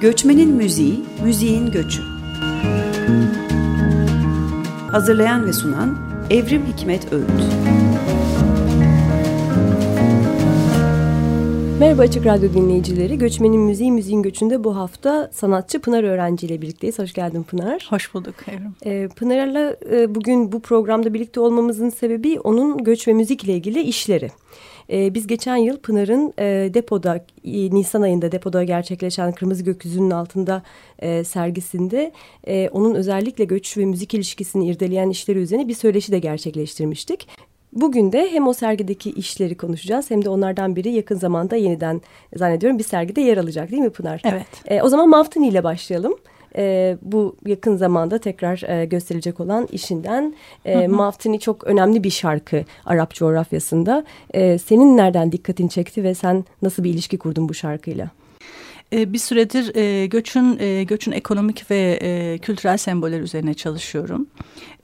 Göçmenin Müziği, Müziğin Göçü. Hazırlayan ve sunan Evrim Hikmet Öğüt. Merhaba Açık Radyo dinleyicileri. Göçmenin Müziği, Müziğin Göçü'nde bu hafta sanatçı Pınar Öğrenci ile birlikteyiz. Hoş geldin Pınar. Hoş bulduk Evrim. Ee, Pınar'la e, bugün bu programda birlikte olmamızın sebebi onun göç ve müzik ile ilgili işleri. Ee, biz geçen yıl Pınar'ın e, depoda, e, Nisan ayında depoda gerçekleşen Kırmızı Gökyüzünün altında e, sergisinde e, onun özellikle göç ve müzik ilişkisini irdeleyen işleri üzerine bir söyleşi de gerçekleştirmiştik. Bugün de hem o sergideki işleri konuşacağız hem de onlardan biri yakın zamanda yeniden zannediyorum bir sergide yer alacak değil mi Pınar? Evet. E, o zaman Maftini ile başlayalım. E, bu yakın zamanda tekrar e, gösterilecek olan işinden. E, Maftini çok önemli bir şarkı Arap coğrafyasında. E, senin nereden dikkatini çekti ve sen nasıl bir ilişki kurdun bu şarkıyla? E, bir süredir e, göçün e, göçün ekonomik ve e, kültürel semboller üzerine çalışıyorum.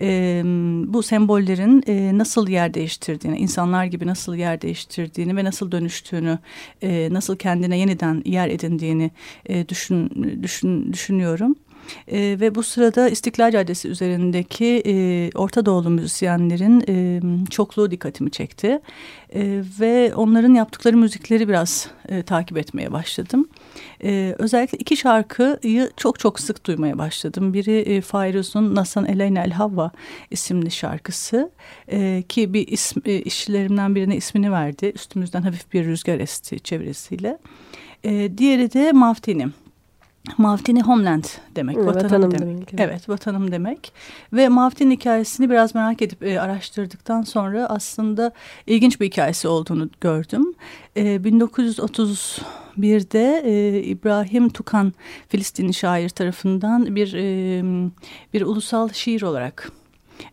E, bu sembollerin nasıl yer değiştirdiğini, insanlar gibi nasıl yer değiştirdiğini ve nasıl dönüştüğünü, nasıl kendine yeniden yer edindiğini düşün, düşün düşünüyorum. E, ve bu sırada İstiklal Caddesi üzerindeki e, Orta Doğulu müzisyenlerin e, çokluğu dikkatimi çekti. E, ve onların yaptıkları müzikleri biraz e, takip etmeye başladım. E, özellikle iki şarkıyı çok çok sık duymaya başladım. Biri e, Fairuz'un Nasan Eleyna El Havva isimli şarkısı. E, ki bir ism, e, işçilerimden birine ismini verdi. Üstümüzden hafif bir rüzgar esti çevirisiyle. E, diğeri de Maftinim. Mavtini Homeland demek, Evet, vatanım, vatanım demek. demek, evet. Vatanım demek. Ve Mavtin hikayesini biraz merak edip e, araştırdıktan sonra aslında ilginç bir hikayesi olduğunu gördüm. E, 1931'de e, İbrahim Tukan Filistinli şair tarafından bir e, bir ulusal şiir olarak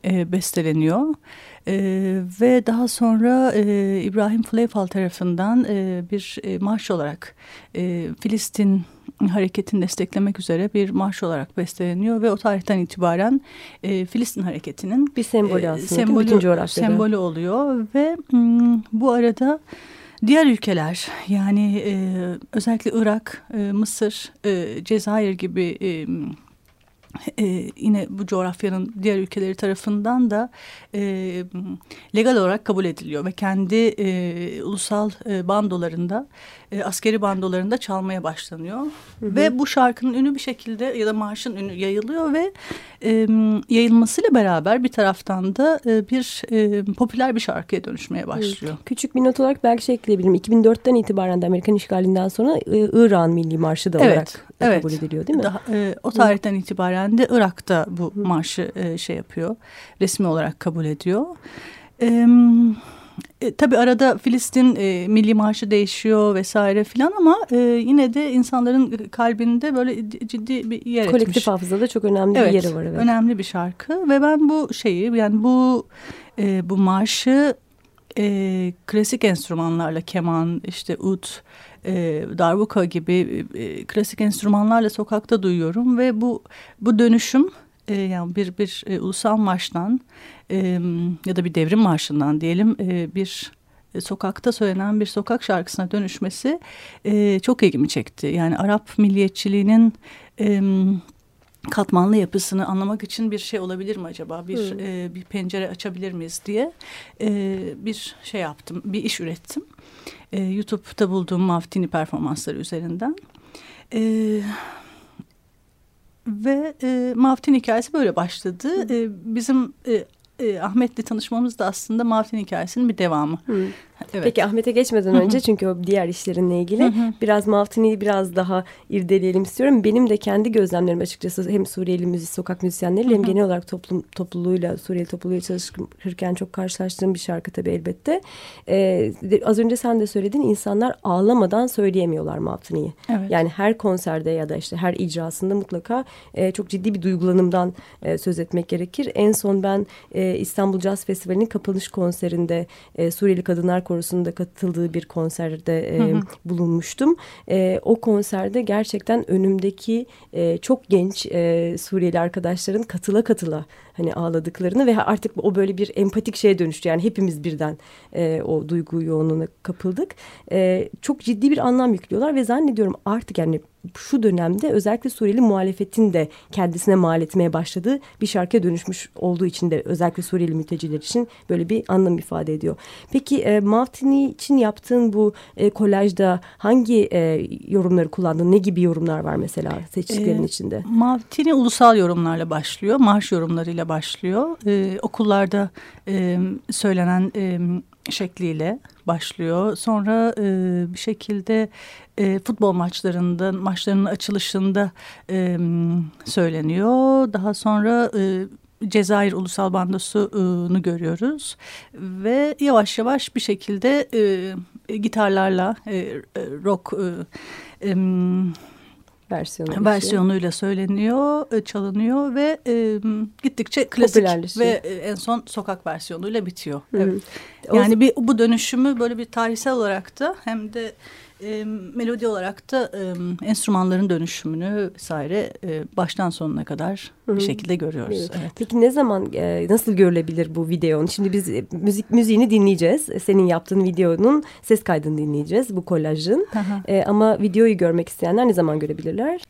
e, besteleniyor. Ee, ve daha sonra e, İbrahim Fleifal tarafından e, bir e, marş olarak e, Filistin hareketini desteklemek üzere bir marş olarak besteleniyor ve o tarihten itibaren e, Filistin hareketinin Bir sembolü e, aslında. Sembolü, bütün coğrafyada. sembolü oluyor ve m, bu arada diğer ülkeler yani e, özellikle Irak, e, Mısır, e, Cezayir gibi e, e, yine bu coğrafyanın diğer ülkeleri tarafından da e, legal olarak kabul ediliyor ve kendi e, ulusal e, bandolarında e, askeri bandolarında çalmaya başlanıyor Hı hı. ve bu şarkının ünü bir şekilde ya da marşın ünü yayılıyor ve e, yayılmasıyla beraber bir taraftan da e, bir e, popüler bir şarkıya dönüşmeye başlıyor. Küçük bir not olarak belki şey ekleyebilirim. 2004'ten itibaren de Amerikan işgalinden sonra e, İran Milli Marşı da Evet, olarak evet. kabul ediliyor değil mi? Daha, e, o tarihten itibaren de Irak'ta bu marşı e, şey yapıyor, resmi olarak kabul ediyor. E, e, tabii arada Filistin e, milli marşı değişiyor vesaire filan ama e, yine de insanların kalbinde böyle ciddi bir yer etmiş. Kolektif hafızada çok önemli Evet, bir yeri var. Evet. önemli bir şarkı ve ben bu şeyi yani bu e, bu marşı e, klasik enstrümanlarla keman işte ut e, darbuka gibi e, klasik enstrümanlarla sokakta duyuyorum ve bu bu dönüşüm e, yani bir bir e, ulusal marştan e, ya da bir devrim marşından diyelim e, bir e, sokakta söylenen bir sokak şarkısına dönüşmesi e, çok ilgimi çekti. Yani Arap milliyetçiliğinin e, katmanlı yapısını anlamak için bir şey olabilir mi acaba? Bir Hmm. e, bir pencere açabilir miyiz diye e, bir şey yaptım, bir iş ürettim. E, YouTube'da bulduğum Maftini performansları üzerinden. E, ve e, Maftin hikayesi böyle başladı. E, bizim e, e, Ahmet'le tanışmamız da aslında Maftin hikayesinin bir devamı. Hı. Evet. Peki Ahmet'e geçmeden önce çünkü o diğer işlerinle ilgili biraz Maftini'yi biraz daha irdeleyelim istiyorum. Benim de kendi gözlemlerim açıkçası hem Suriyeli müzik, sokak müzisyenleriyle hem genel olarak toplum topluluğuyla, Suriyeli topluluğuyla çalışırken çok karşılaştığım bir şarkı tabii elbette. Ee, az önce sen de söyledin insanlar ağlamadan söyleyemiyorlar Maftini'yi. Evet. Yani her konserde ya da işte her icrasında mutlaka e, çok ciddi bir duygulanımdan e, söz etmek gerekir. En son ben e, İstanbul Jazz Festivali'nin kapanış konserinde e, Suriyeli Kadınlar Korosu'nun da katıldığı bir konserde e, Hı hı. bulunmuştum. E, o konserde gerçekten önümdeki e, çok genç e, Suriyeli arkadaşların katıla katıla hani ağladıklarını ve artık o böyle bir empatik şeye dönüştü. Yani hepimiz birden e, o duygu yoğunluğuna kapıldık. E, çok ciddi bir anlam yüklüyorlar ve zannediyorum artık yani şu dönemde özellikle Suriyeli muhalefetin de kendisine mal etmeye başladığı bir şarkıya dönüşmüş olduğu için de özellikle Suriyeli mülteciler için böyle bir anlam ifade ediyor. Peki e, Mavtini için yaptığın bu e, kolajda hangi e, yorumları kullandın? Ne gibi yorumlar var mesela seçtiklerin e, içinde? Mavtini ulusal yorumlarla başlıyor. Marş yorumlarıyla başlıyor. E, okullarda e, söylenen e, şekliyle başlıyor. Sonra e, bir şekilde e, futbol maçlarında maçlarının açılışında e, söyleniyor. Daha sonra e, Cezayir Ulusal Bandosu'nu görüyoruz ve yavaş yavaş bir şekilde e, gitarlarla e, rock e, e, versiyonu versiyonuyla söyleniyor, e, çalınıyor ve e, gittikçe klasik ve e, en son sokak versiyonuyla bitiyor. -hı. Evet. Yani bir bu dönüşümü böyle bir tarihsel olarak da hem de e, melodi olarak da e, enstrümanların dönüşümünü vesaire e, baştan sonuna kadar Hı -hı. bir şekilde görüyoruz. Evet. Evet. Peki ne zaman e, nasıl görülebilir bu videonun? Şimdi biz e, müzik müziğini dinleyeceğiz. Senin yaptığın videonun ses kaydını dinleyeceğiz bu kolajın. e, ama videoyu görmek isteyenler ne zaman görebilirler?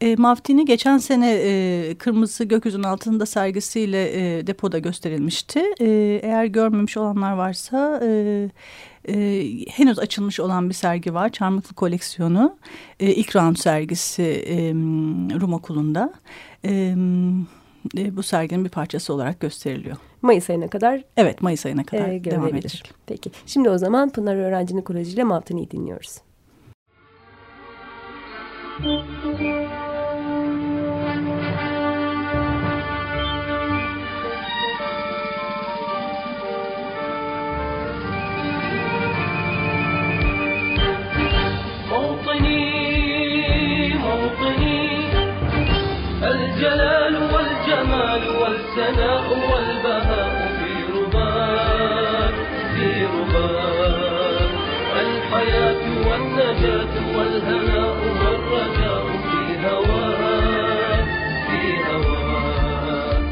E, Maftini geçen sene e, Kırmızı Gökyüzünün Altında sergisiyle e, depoda gösterilmişti. E, eğer görmemiş olanlar varsa... E, e, henüz açılmış olan bir sergi var. Çarmıklı koleksiyonu. E, ilk round sergisi e, Rum Okulu'nda. E, e, bu serginin bir parçası olarak gösteriliyor. Mayıs ayına kadar? Evet Mayıs ayına kadar e, devam edecek. Peki şimdi o zaman Pınar Öğrencinin Koleji ile dinliyoruz. Müzik والنجاة والهناء والرجاء في هواك في هواك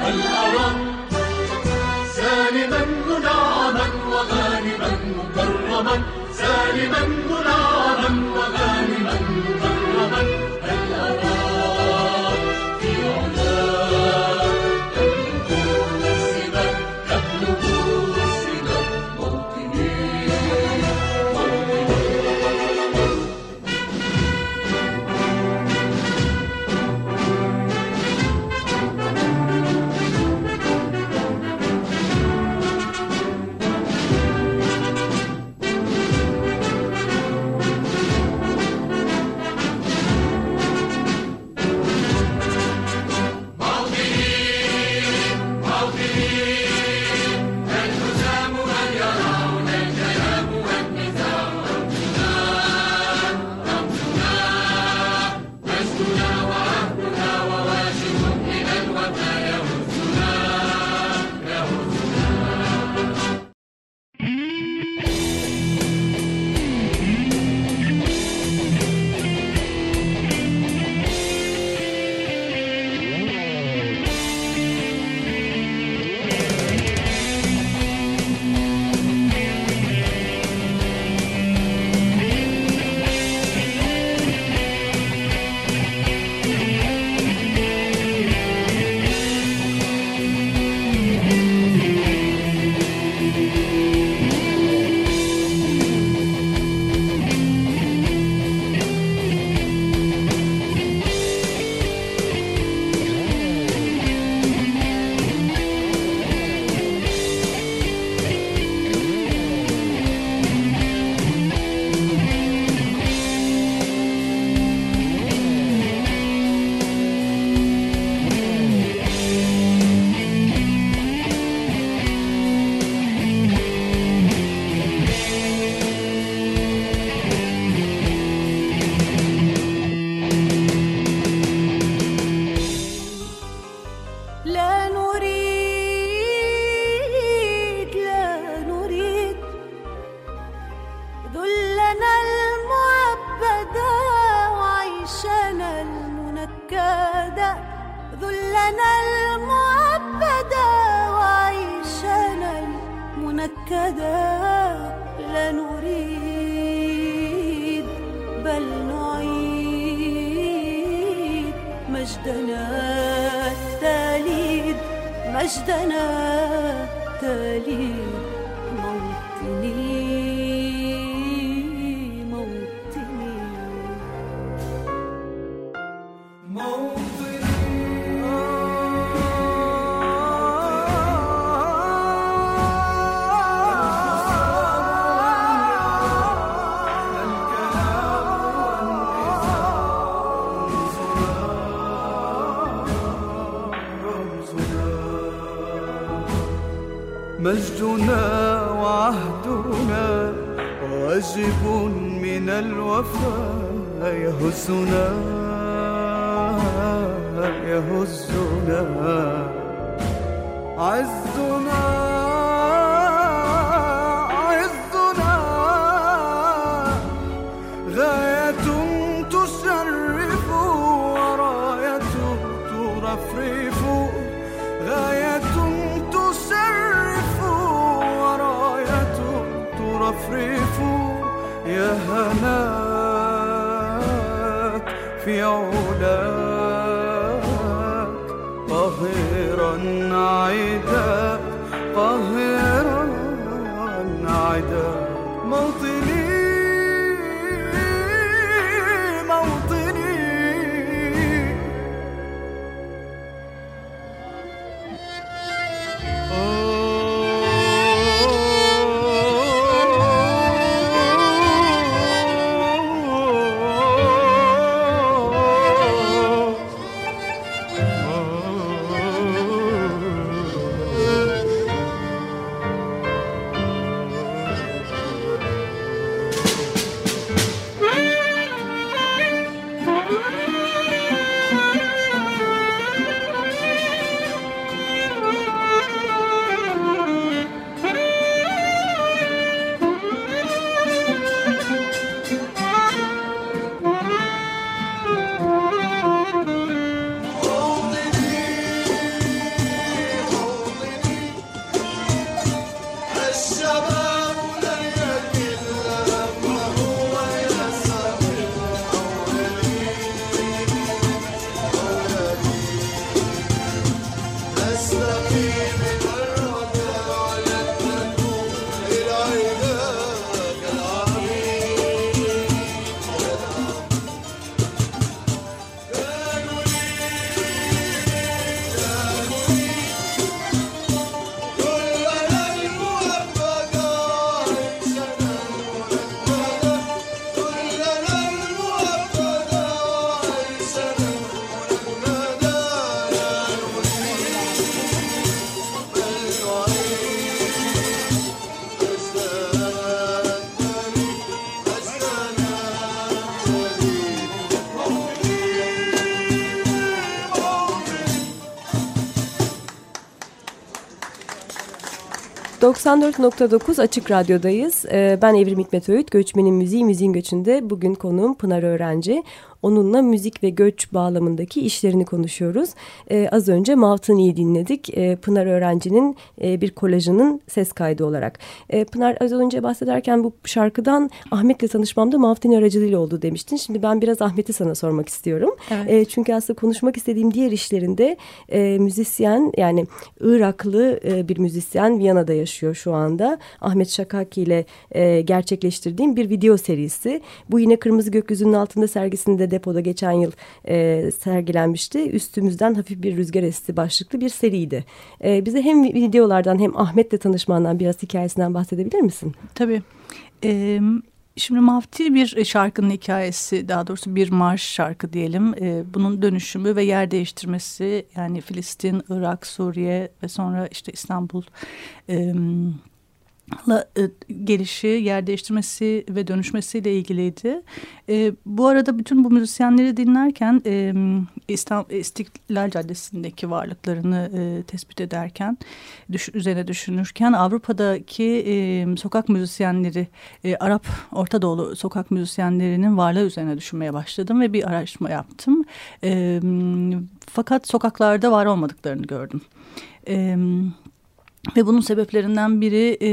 هل أراك سالما منعما وغانما مكرما سالما منعما وغانما المنكدا لا نريد بل نعيد مجدنا التاليد مجدنا التاليد. الوفا يهزنا يهزنا عز slow. ...94.9 Açık Radyo'dayız. Ee, Ben Evrim Hikmet Öğüt, Göçmenin Müziği, Müziğin Göçü'nde. Bugün konuğum Pınar Öğrenci. Onunla müzik ve göç bağlamındaki işlerini konuşuyoruz. Ee, az önce Mavtani'yi dinledik. Ee, Pınar Öğrenci'nin e, bir kolajının ses kaydı olarak. Ee, Pınar az önce bahsederken bu şarkıdan Ahmet'le tanışmamda Mavtani aracılığıyla oldu demiştin. Şimdi ben biraz Ahmet'i sana sormak istiyorum. Evet. Ee, çünkü aslında konuşmak istediğim diğer işlerinde e, müzisyen yani Iraklı e, bir müzisyen Viyana'da yaşıyor şu anda. Ahmet Şakaki ile e, gerçekleştirdiğim bir video serisi. Bu yine Kırmızı Gökyüzünün Altında sergisinde depoda geçen yıl e, sergilenmişti. Üstümüzden hafif bir rüzgar esti başlıklı bir seriydi. E, bize hem videolardan hem Ahmet'le tanışmandan biraz hikayesinden bahsedebilir misin? Tabii. Ee, şimdi Mafti bir şarkının hikayesi daha doğrusu bir marş şarkı diyelim. Ee, bunun dönüşümü ve yer değiştirmesi yani Filistin, Irak, Suriye ve sonra işte İstanbul... E, gelişi, yer değiştirmesi ve dönüşmesiyle ilgiliydi. E, bu arada bütün bu müzisyenleri dinlerken e, İstanbul, İstiklal Caddesi'ndeki varlıklarını e, tespit ederken, düş, üzerine düşünürken Avrupa'daki e, sokak müzisyenleri, e, Arap Orta Doğulu sokak müzisyenlerinin varlığı üzerine düşünmeye başladım ve bir araştırma yaptım. E, fakat sokaklarda var olmadıklarını gördüm. Evet ve bunun sebeplerinden biri e,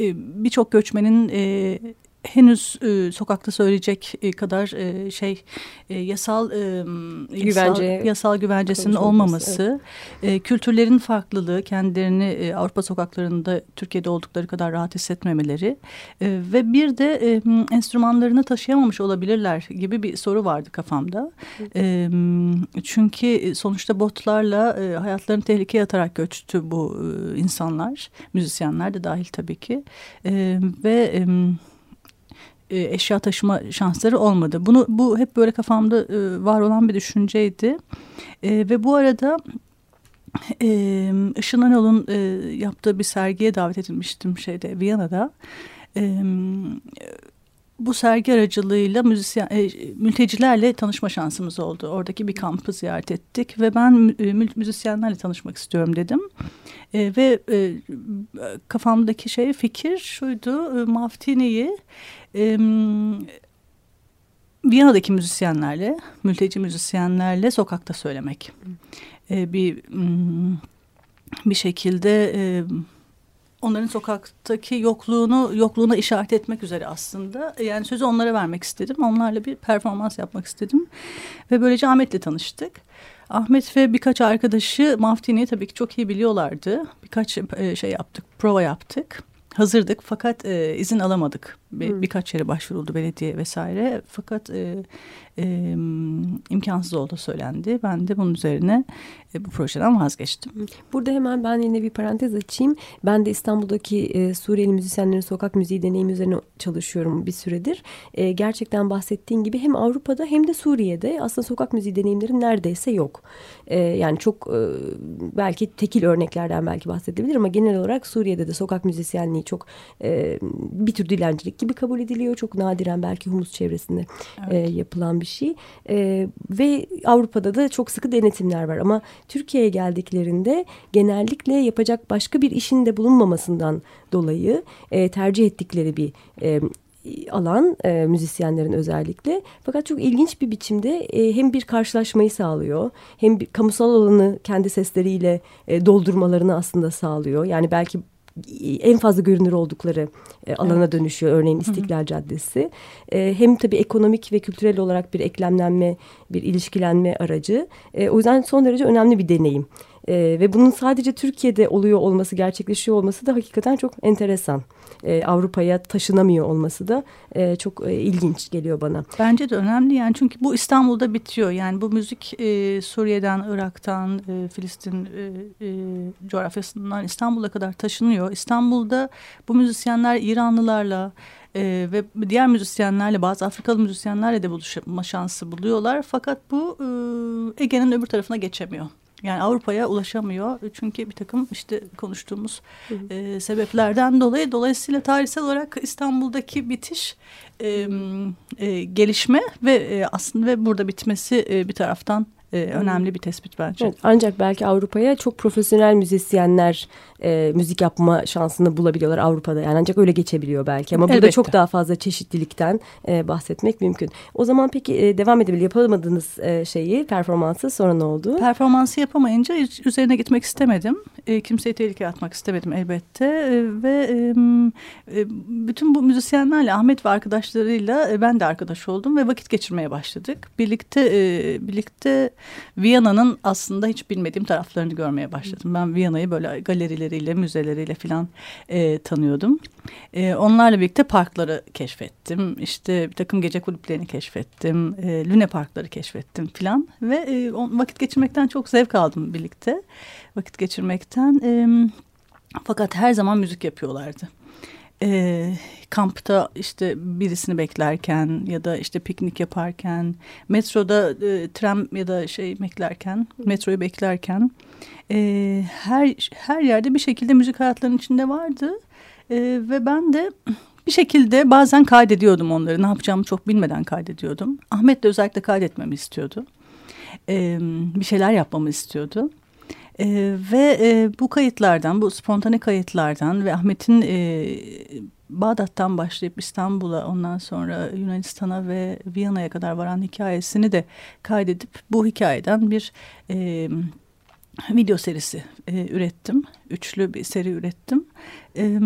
e, birçok göçmenin e, henüz e, sokakta söyleyecek e, kadar e, şey e, yasal e, Güvence, yasal, yasal güvencesinin olmaması, evet. e, kültürlerin farklılığı, kendilerini e, Avrupa sokaklarında Türkiye'de oldukları kadar rahat hissetmemeleri e, ve bir de e, enstrümanlarını taşıyamamış olabilirler gibi bir soru vardı kafamda. E, çünkü sonuçta botlarla e, hayatlarını tehlikeye atarak göçtü bu e, insanlar, müzisyenler de dahil tabii ki e, ve e, e, eşya taşıma şansları olmadı. Bunu bu hep böyle kafamda e, var olan bir düşünceydi. E, ve bu arada e, Işın Anol'un yaptığı bir sergiye davet edilmiştim şeyde Viyana'da. Bu sergi aracılığıyla müzisyen, mültecilerle tanışma şansımız oldu. Oradaki bir kampı ziyaret ettik ve ben müzisyenlerle tanışmak istiyorum dedim. E, ve e, kafamdaki şey fikir şuydu, e, Maftini'yi e, Viyana'daki müzisyenlerle, mülteci müzisyenlerle sokakta söylemek. E, bir bir şekilde e, onların sokaktaki yokluğunu yokluğuna işaret etmek üzere aslında. Yani sözü onlara vermek istedim. Onlarla bir performans yapmak istedim. Ve böylece Ahmet'le tanıştık. Ahmet ve birkaç arkadaşı Maftini'yi tabii ki çok iyi biliyorlardı. Birkaç e, şey yaptık, prova yaptık hazırdık fakat e, izin alamadık. Bir. Birkaç yere başvuruldu belediye vesaire fakat e, e, imkansız olduğu söylendi. Ben de bunun üzerine e, bu projeden vazgeçtim. Burada hemen ben yine bir parantez açayım. Ben de İstanbul'daki e, Suriyeli müzisyenlerin sokak müziği deneyimi üzerine çalışıyorum bir süredir. E, gerçekten bahsettiğin gibi hem Avrupa'da hem de Suriye'de aslında sokak müziği deneyimleri neredeyse yok. E, yani çok e, belki tekil örneklerden belki bahsedebilir ama genel olarak Suriye'de de sokak müzisyenliği çok e, bir tür dilencilik gibi kabul ediliyor. Çok nadiren belki Humus çevresinde evet. e, yapılan bir şey. E, ve Avrupa'da da çok sıkı denetimler var ama Türkiye'ye geldiklerinde genellikle yapacak başka bir işin de bulunmamasından dolayı e, tercih ettikleri bir e, alan e, müzisyenlerin özellikle. Fakat çok ilginç bir biçimde e, hem bir karşılaşmayı sağlıyor hem bir kamusal alanı kendi sesleriyle e, doldurmalarını aslında sağlıyor. Yani belki en fazla görünür oldukları e, alana evet. dönüşüyor. Örneğin İstiklal Hı -hı. Caddesi. E, hem tabii ekonomik ve kültürel olarak bir eklemlenme, bir ilişkilenme aracı. E, o yüzden son derece önemli bir deneyim. E, ve bunun sadece Türkiye'de oluyor olması, gerçekleşiyor olması da hakikaten çok enteresan e, Avrupa'ya taşınamıyor olması da e, çok e, ilginç geliyor bana. Bence de önemli yani çünkü bu İstanbul'da bitiyor. Yani bu müzik e, Suriye'den, Irak'tan, e, Filistin e, e, coğrafyasından İstanbul'a kadar taşınıyor. İstanbul'da bu müzisyenler İranlılarla e, ve diğer müzisyenlerle bazı Afrikalı müzisyenlerle de buluşma şansı buluyorlar. Fakat bu e, Ege'nin öbür tarafına geçemiyor. Yani Avrupa'ya ulaşamıyor. Çünkü bir takım işte konuştuğumuz E, sebeplerden dolayı. Dolayısıyla tarihsel olarak İstanbul'daki bitiş e, e, gelişme ve e, aslında ve burada bitmesi e, bir taraftan e, önemli bir tespit bence. Evet, ancak belki Avrupa'ya çok profesyonel müzisyenler e, müzik yapma şansını bulabiliyorlar Avrupa'da. Yani ancak öyle geçebiliyor belki ama burada Elbette. çok daha fazla çeşitlilikten e, bahsetmek mümkün. O zaman peki e, devam edebilir yapamadığınız e, şeyi performansı sonra ne oldu? Performansı yapamayınca üzerine gitmek istemedim. E, kimseyi tehlikeye atmak istemedim elbette e, ve e, bütün bu müzisyenlerle Ahmet ve arkadaşlarıyla e, ben de arkadaş oldum ve vakit geçirmeye başladık. Birlikte e, birlikte Viyana'nın aslında hiç bilmediğim taraflarını görmeye başladım. Ben Viyana'yı böyle galerileriyle, müzeleriyle falan e, tanıyordum. E, onlarla birlikte parkları keşfettim. İşte bir takım gece kulüplerini keşfettim. E, Lüne parkları keşfettim falan. Ve e, vakit geçirmekten çok zevk aldım birlikte. Vakit geçirmekten. E, fakat her zaman müzik yapıyorlardı e, kampta işte birisini beklerken ya da işte piknik yaparken metroda e, tram ya da şey beklerken metroyu beklerken e, her her yerde bir şekilde müzik hayatlarının içinde vardı E, ve ben de bir şekilde bazen kaydediyordum onları. Ne yapacağımı çok bilmeden kaydediyordum. Ahmet de özellikle kaydetmemi istiyordu. E, bir şeyler yapmamı istiyordu. E, ve e, bu kayıtlardan, bu spontane kayıtlardan ve Ahmet'in e, Bağdat'tan başlayıp İstanbul'a ondan sonra Yunanistan'a ve Viyana'ya kadar varan hikayesini de kaydedip bu hikayeden bir e, video serisi e, ürettim. Üçlü bir seri ürettim. E,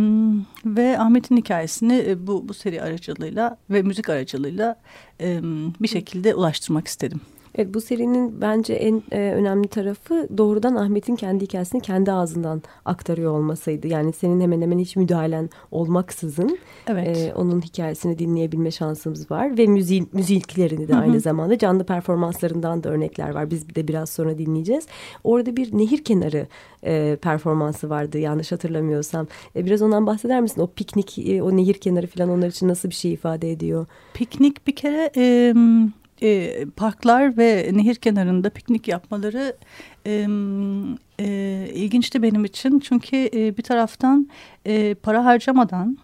ve Ahmet'in hikayesini e, bu, bu seri aracılığıyla ve müzik aracılığıyla e, bir şekilde ulaştırmak istedim. Evet bu serinin bence en e, önemli tarafı doğrudan Ahmet'in kendi hikayesini kendi ağzından aktarıyor olmasıydı. Yani senin hemen hemen hiç müdahalen olmaksızın Evet. e, onun hikayesini dinleyebilme şansımız var. Ve müziğin, müziklerini de aynı zamanda canlı performanslarından da örnekler var. Biz de biraz sonra dinleyeceğiz. Orada bir nehir kenarı e, performansı vardı yanlış hatırlamıyorsam. E, biraz ondan bahseder misin? O piknik, e, o nehir kenarı falan onlar için nasıl bir şey ifade ediyor? Piknik bir kere e, e, parklar ve nehir kenarında piknik yapmaları e, e, ilginçti benim için. Çünkü e, bir taraftan e, para harcamadan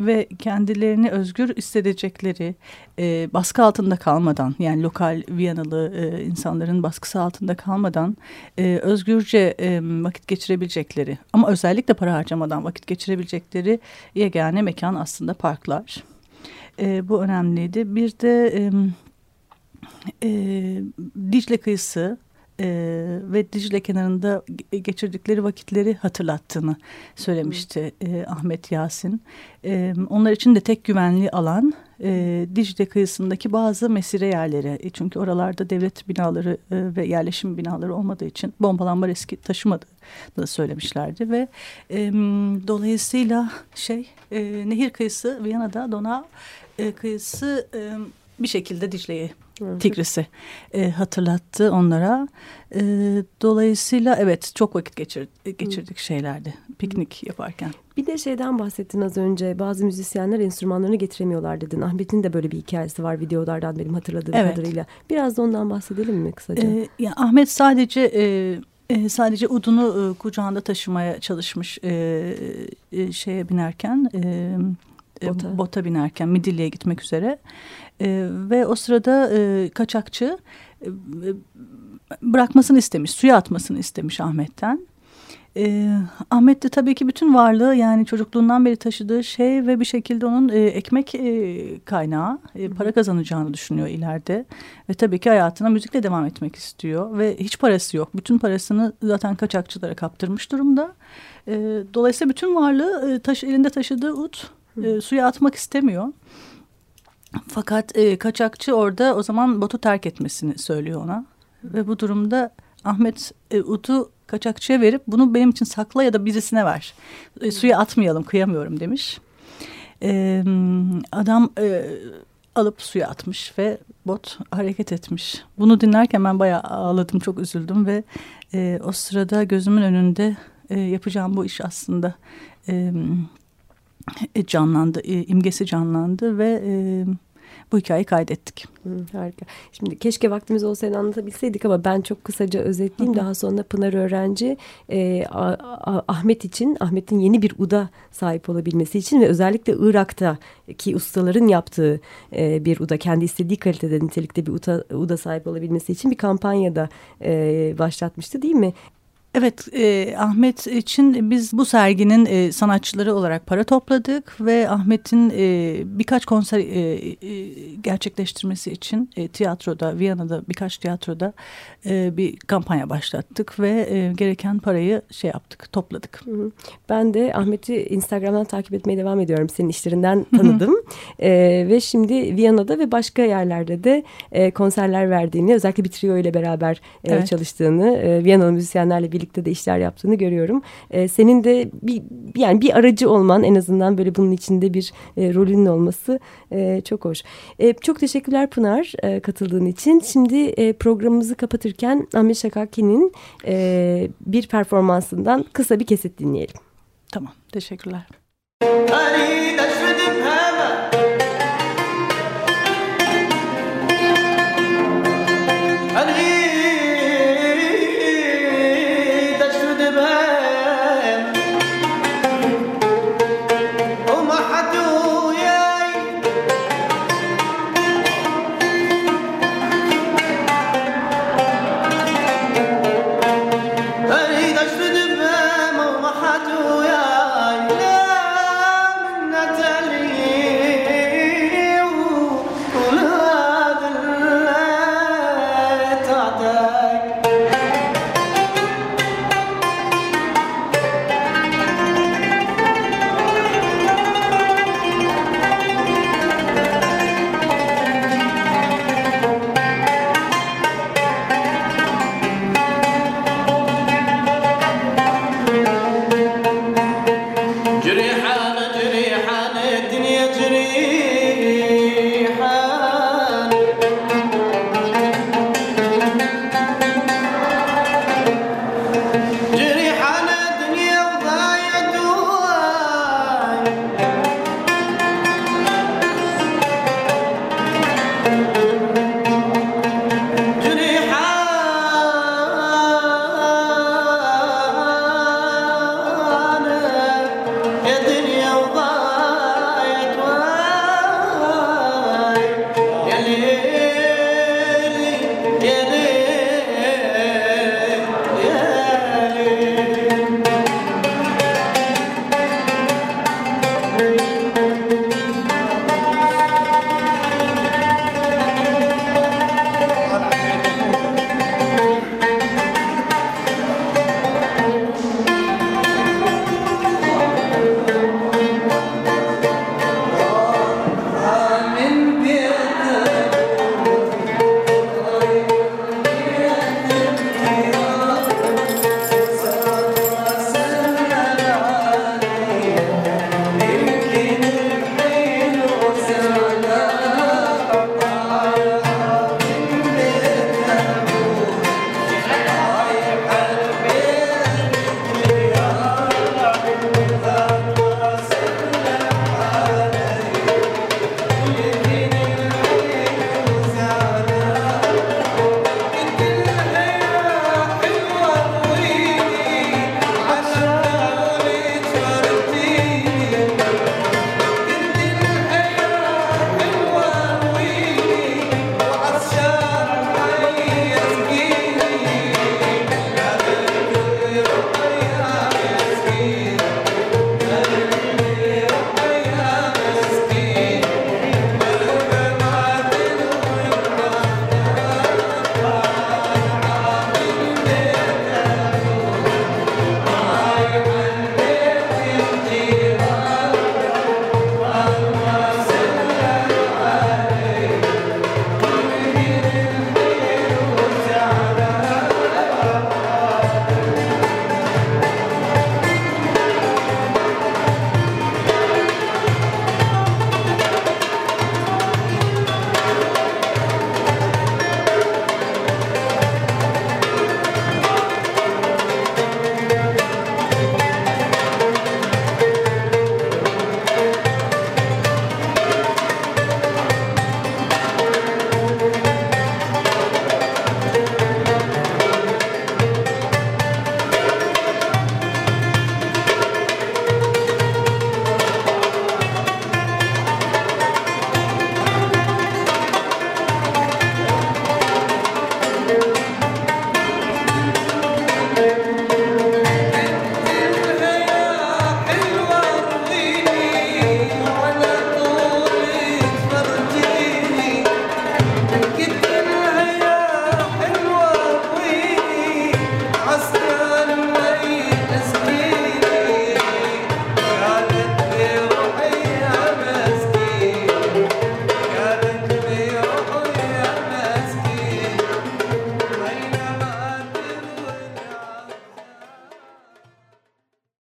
ve kendilerini özgür hissedecekleri e, baskı altında kalmadan yani lokal Viyanalı e, insanların baskısı altında kalmadan e, özgürce e, vakit geçirebilecekleri ama özellikle para harcamadan vakit geçirebilecekleri yegane mekan aslında parklar. E, bu önemliydi. Bir de e, e, Dicle kıyısı e, ve Dicle kenarında ge- geçirdikleri vakitleri hatırlattığını söylemişti e, Ahmet Yasin. E, onlar için de tek güvenli alan e, Dicle kıyısındaki bazı mesire yerleri. E, çünkü oralarda devlet binaları e, ve yerleşim binaları olmadığı için bombalanma riski taşımadığını söylemişlerdi ve e, dolayısıyla şey e, nehir kıyısı Viyana'da Donau e, kıyısı e, bir şekilde Dicle'yi Tigris'i e, hatırlattı onlara. E, dolayısıyla evet çok vakit geçir, geçirdik şeylerde piknik yaparken. Bir de şeyden bahsettin az önce bazı müzisyenler enstrümanlarını getiremiyorlar dedin. Ahmet'in de böyle bir hikayesi var videolardan benim hatırladığım Evet. kadarıyla. Biraz da ondan bahsedelim mi kısaca? E, ya Ahmet sadece e, e, sadece udunu e, kucağında taşımaya çalışmış e, e, şeye binerken e, e, Bota. bota. binerken Midilli'ye gitmek üzere E, ve o sırada e, kaçakçı e, bırakmasını istemiş suya atmasını istemiş Ahmet'ten. E, Ahmet de tabii ki bütün varlığı yani çocukluğundan beri taşıdığı şey ve bir şekilde onun e, ekmek e, kaynağı, e, para kazanacağını düşünüyor ileride. Ve tabii ki hayatına müzikle devam etmek istiyor ve hiç parası yok. Bütün parasını zaten kaçakçılara kaptırmış durumda. E, dolayısıyla bütün varlığı e, taş, elinde taşıdığı ut e, suya atmak istemiyor. Fakat e, kaçakçı orada o zaman botu terk etmesini söylüyor ona. Ve bu durumda Ahmet e, utu kaçakçıya verip bunu benim için sakla ya da birisine ver. E, suya atmayalım kıyamıyorum demiş. E, adam e, alıp suya atmış ve bot hareket etmiş. Bunu dinlerken ben bayağı ağladım, çok üzüldüm ve e, o sırada gözümün önünde e, yapacağım bu iş aslında e, canlandı, e, imgesi canlandı ve e, bu hikayeyi kaydettik. Hı, harika. Şimdi keşke vaktimiz olsaydı anlatabilseydik ama ben çok kısaca özetleyeyim. Daha sonra Pınar Öğrenci e, A- A- Ahmet için, Ahmet'in yeni bir UD'a sahip olabilmesi için ve özellikle Irak'taki ustaların yaptığı e, bir UD'a, kendi istediği kalitede nitelikte bir UD'a, UD'a sahip olabilmesi için bir kampanyada e, başlatmıştı değil mi? Evet, e, Ahmet için biz bu serginin e, sanatçıları olarak para topladık ve Ahmet'in e, birkaç konser e, e, gerçekleştirmesi için e, tiyatroda, Viyana'da birkaç tiyatroda e, bir kampanya başlattık ve e, gereken parayı şey yaptık, topladık. Ben de Ahmet'i Instagram'dan takip etmeye devam ediyorum. Senin işlerinden tanıdım. Ee, ve şimdi Viyana'da ve başka yerlerde de e, konserler verdiğini, özellikle bir trio ile beraber e, Evet. çalıştığını, e, Viyanalı müzisyenlerle birlikte birlikte de işler yaptığını görüyorum. E, senin de bir, yani bir aracı olman en azından böyle bunun içinde bir e, rolünün olması e, çok hoş. E, çok teşekkürler Pınar e, katıldığın için. Şimdi e, programımızı kapatırken Ahmet Şakaki'nin e, bir performansından kısa bir kesit dinleyelim. Tamam teşekkürler. Ali